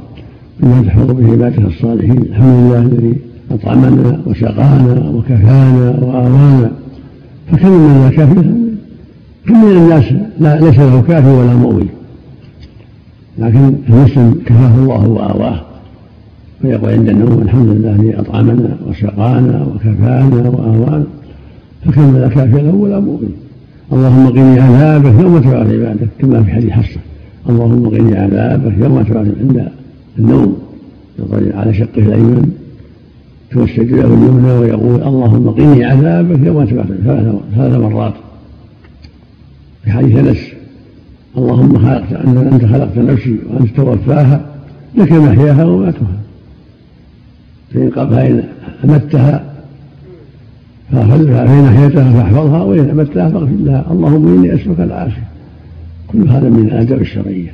بما تحفظ به عبادك الصالحين. الحمد لله الذي أطعمنا وسقانا وكفانا وآوانا. من لا كم من الناس لا ليس له كافي ولا مؤوي لكن المسلم كفاه الله وآواه. فيقول عند النوم الحمد لله الذي أطعمنا وسقانا وكفانا وآوانا. فكم من لا كافي له ولا مؤوي اللهم قني عذابك يوم تبعث عبادك. كما في حديث حفصة. اللهم قني عذابك يوم تبعث عند النوم على شقه الأيمن. توسد له اليمنى ويقول اللهم قني عذابك يوم تبعث ثلاث مرات. في حديث انس اللهم خلقت أنت خلقت نفسي وأنت توفاها لك محياها وماتها. فإن فإن أمتها فإن أحييتها فاحفظها وإن أمتها فاغفر لها. اللهم إني أسألك العافية. كل هذا من الآداب الشرعية.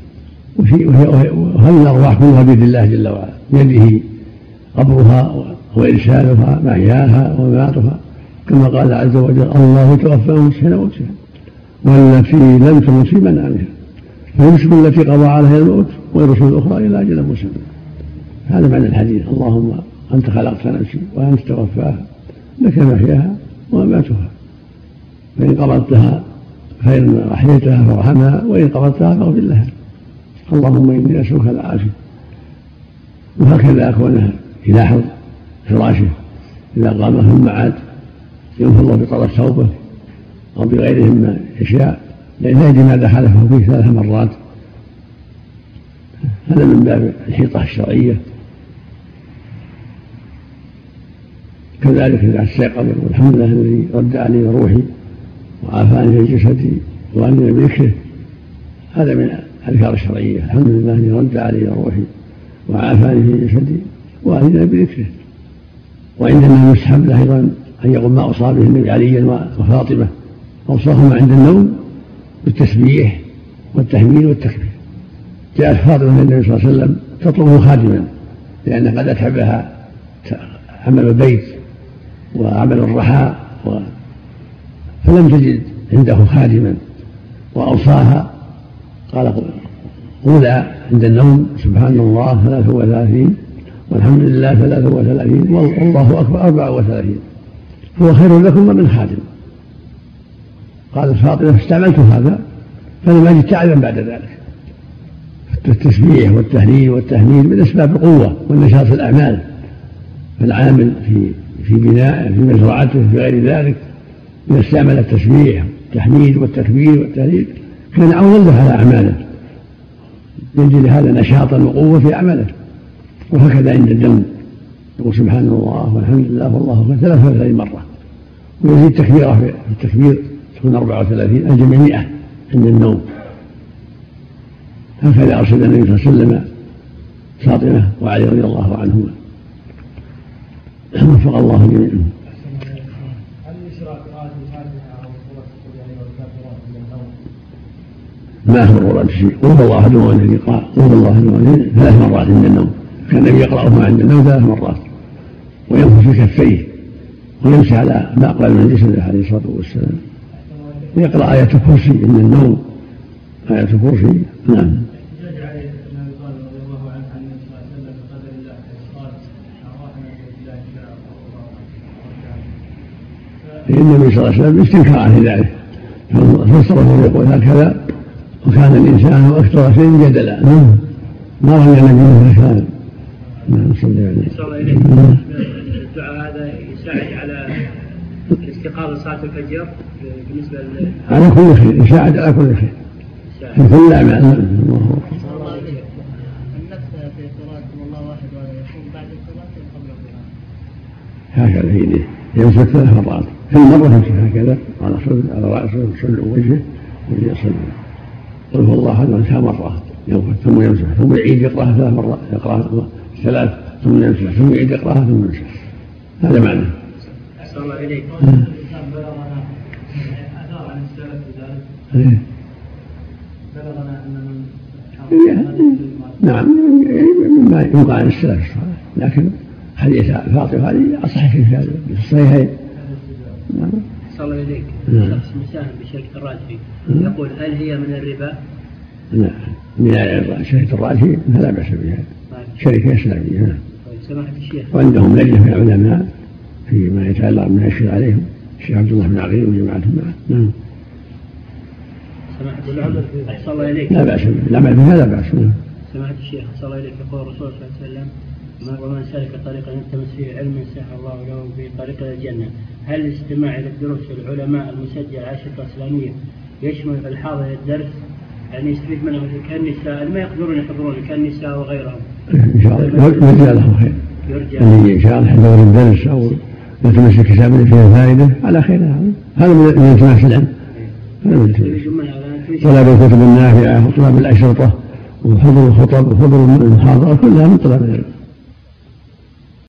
وهذه الأرواح كلها بيد الله جل وعلا؟ بيده قبرها وإرسالها محياها ومماتها. كما قال عز وجل الله توفاهم حين موتها والتي لم تمت في منامها. فيمسك التي قضى عليها الموت ويرسل الأخرى إلى أجل مسمى. هذا معنى الحديث. اللهم أنت خلقت نفسي وأنت توفاها. لك محياها ومماتها فإن قبضتها فإن أحييتها فارحمها وإن قبضتها فاغفر لها. اللهم إني أسألك العافية. وهكذا كونها يلاحظ فراشه. إذا قام ثم عاد ينفض بطرف ثوبه أو بغيره لا يدري ماذا حلفه فيه ثلاث مرات. هذا من باب الحيطة الشرعية. كذلك إذا استيقظ والحمد لله الذي رد علي روحي وعافاني في جسدي وأني بذكره. هذا من الأذكار الشرعية. الحمد لله الذي رد علي روحي وعافاني في جسدي وأني بذكره. وعندنا يسحب له أيضا أن يقول ما أوصى به النبي عليا وفاطمة. أوصاهما عند النوم بالتسبيح والتهميل والتكبير. جاءت فاطمة النبي صلى الله عليه وسلم تطلبه خادما لأن قد أتعبها عمل البيت وعمل الرحى و... فلم تجد عنده خادما. وأوصاها قال قولا عند النوم سبحان الله ثلاثة وثلاثين والحمد لله ثلاثة وثلاثين والله أكبر أربعة وثلاثين. هو خير لكم من خادم. قالت فاطمة فاستعملت هذا فلم أجد تعبا بعد ذلك. التسبيح والتهليل والتهليل من أسباب القوة والنشاط في الأعمال. فالعامل في في بناء في مزرعته في غير ذلك. إذا استعمل التسبيح والتحميد والتكبير والتهليل كان عونا له على أعماله. يجد هذا نشاطا وقوة في عمله وهكذا عند الدم. يقول سبحان الله والحمد لله والله أكبر ثلاث مرة. ويزيد تكبيره في التكبير تكون 34 أجل 100 عند النوم. هكذا أرشد النبي صلى الله عليه وسلم فاطمة وعلي رضي الله عنهما. وفق الله جميعا. ما أخبر ورد شيء قل الله أحد الذي قال قل الله أحد ثلاث مرات عند النوم. كان النبي يقرأهما عند النوم ثلاث مرات. وينفخ في كفيه. ويمشي على ما أقبل من جسده عليه الصلاة والسلام يقرأ آية الكرسي عند النوم آية الكرسي نعم. النبي صلى الله عليه وسلم استنكار في ذلك فسره يقول هكذا وكان الإنسان أكثر شيء جدلا. ما راى النبي هكذا نعم صلى الله عليه وسلم. الدعاء هذا يساعد على الاستيقاظ لصلاه الفجر بالنسبة على كل خير يساعد على كل خير في كل الاعمال الله النفس في قراءة الله واحد ولا يكون بعد الصلاة قبل القراءة. هكذا في يديه يمسك ثلاث مرات. كل مرة يمسك هكذا. على صدر على رأسه وصدر وجهه ويصلي قل هو الله أحد ثلاث مرات. ثم يمسح ثم يعيد يقراها ثلاث مرات. يقرأها ثلاث ثم يمسح ثم يعيد يقراها ثم يمسح هذا معنى. أحسن إليك إيه. نعم مما ينقل عن السلف الصالح لكن حديث فاطمه هذه اصح في الصحيحين نعم صلى الله نعم. شخص مساهم بشركه الراجحي يقول هل هي من الربا؟ نعم من شركه الراجحي فلا باس بها شركه اسلاميه نعم طيب سماحه الشيخ وعندهم لجنه من العلماء فيما يتعلق من يشهد عليهم الشيخ عبد الله بن عقيل وجماعة معه. نعم. سماحة العمل أحسن الله إليك لا بأس العمل بها لا بأس سماحة الشيخ. أحسن الله إليك يقول الرسول صلى الله عليه وسلم ومن سلك طريقا يلتمس فيه علما سهل الله له في طريق إلى الجنة، هل الاستماع إلى الدروس العلماء المسجل على الشركة الإسلامية يشمل الحاضر الدرس؟ يعني يستفيد منه كالنساء ما يقدرون يحضرون كالنساء وغيرهم. إن شاء الله. يرجى لهم خير. يرجى. إن شاء الله يحضر الدرس أو يلتمس الكتاب اللي فيه فائدة على خير هذا من التماس العلم. هذا من التماس. طلب الكتب النافعة وطلب الأشرطة وحضور الخطب وحضور المحاضرة كلها من طلب العلم